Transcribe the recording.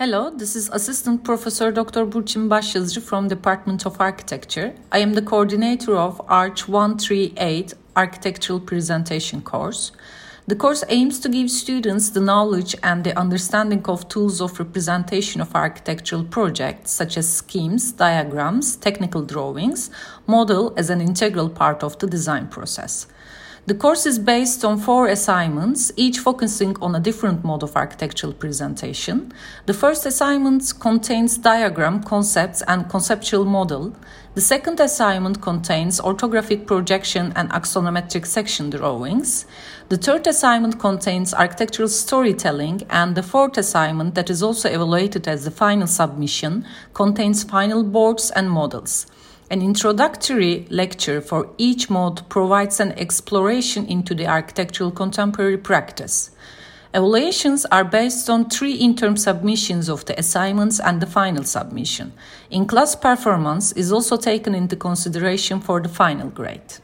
Hello, this is Assistant Professor Dr. Burçin Başyazıcı from Department of Architecture. I am the coordinator of Arch 138 Architectural Presentation course. The course aims to give students the knowledge and the understanding of tools of representation of architectural projects such as schemes, diagrams, technical drawings, model as an integral part of the design process. The course is based on four assignments, each focusing on a different mode of architectural presentation. The first assignment contains diagram, concepts, and conceptual model. The second assignment contains orthographic projection and axonometric section drawings. The third assignment contains architectural storytelling, and the fourth assignment, that is also evaluated as the final submission, contains final boards and models. An introductory lecture for each mode provides an exploration into the architectural contemporary practice. Evaluations are based on three interim submissions of the assignments and the final submission. In class performance is also taken into consideration for the final grade.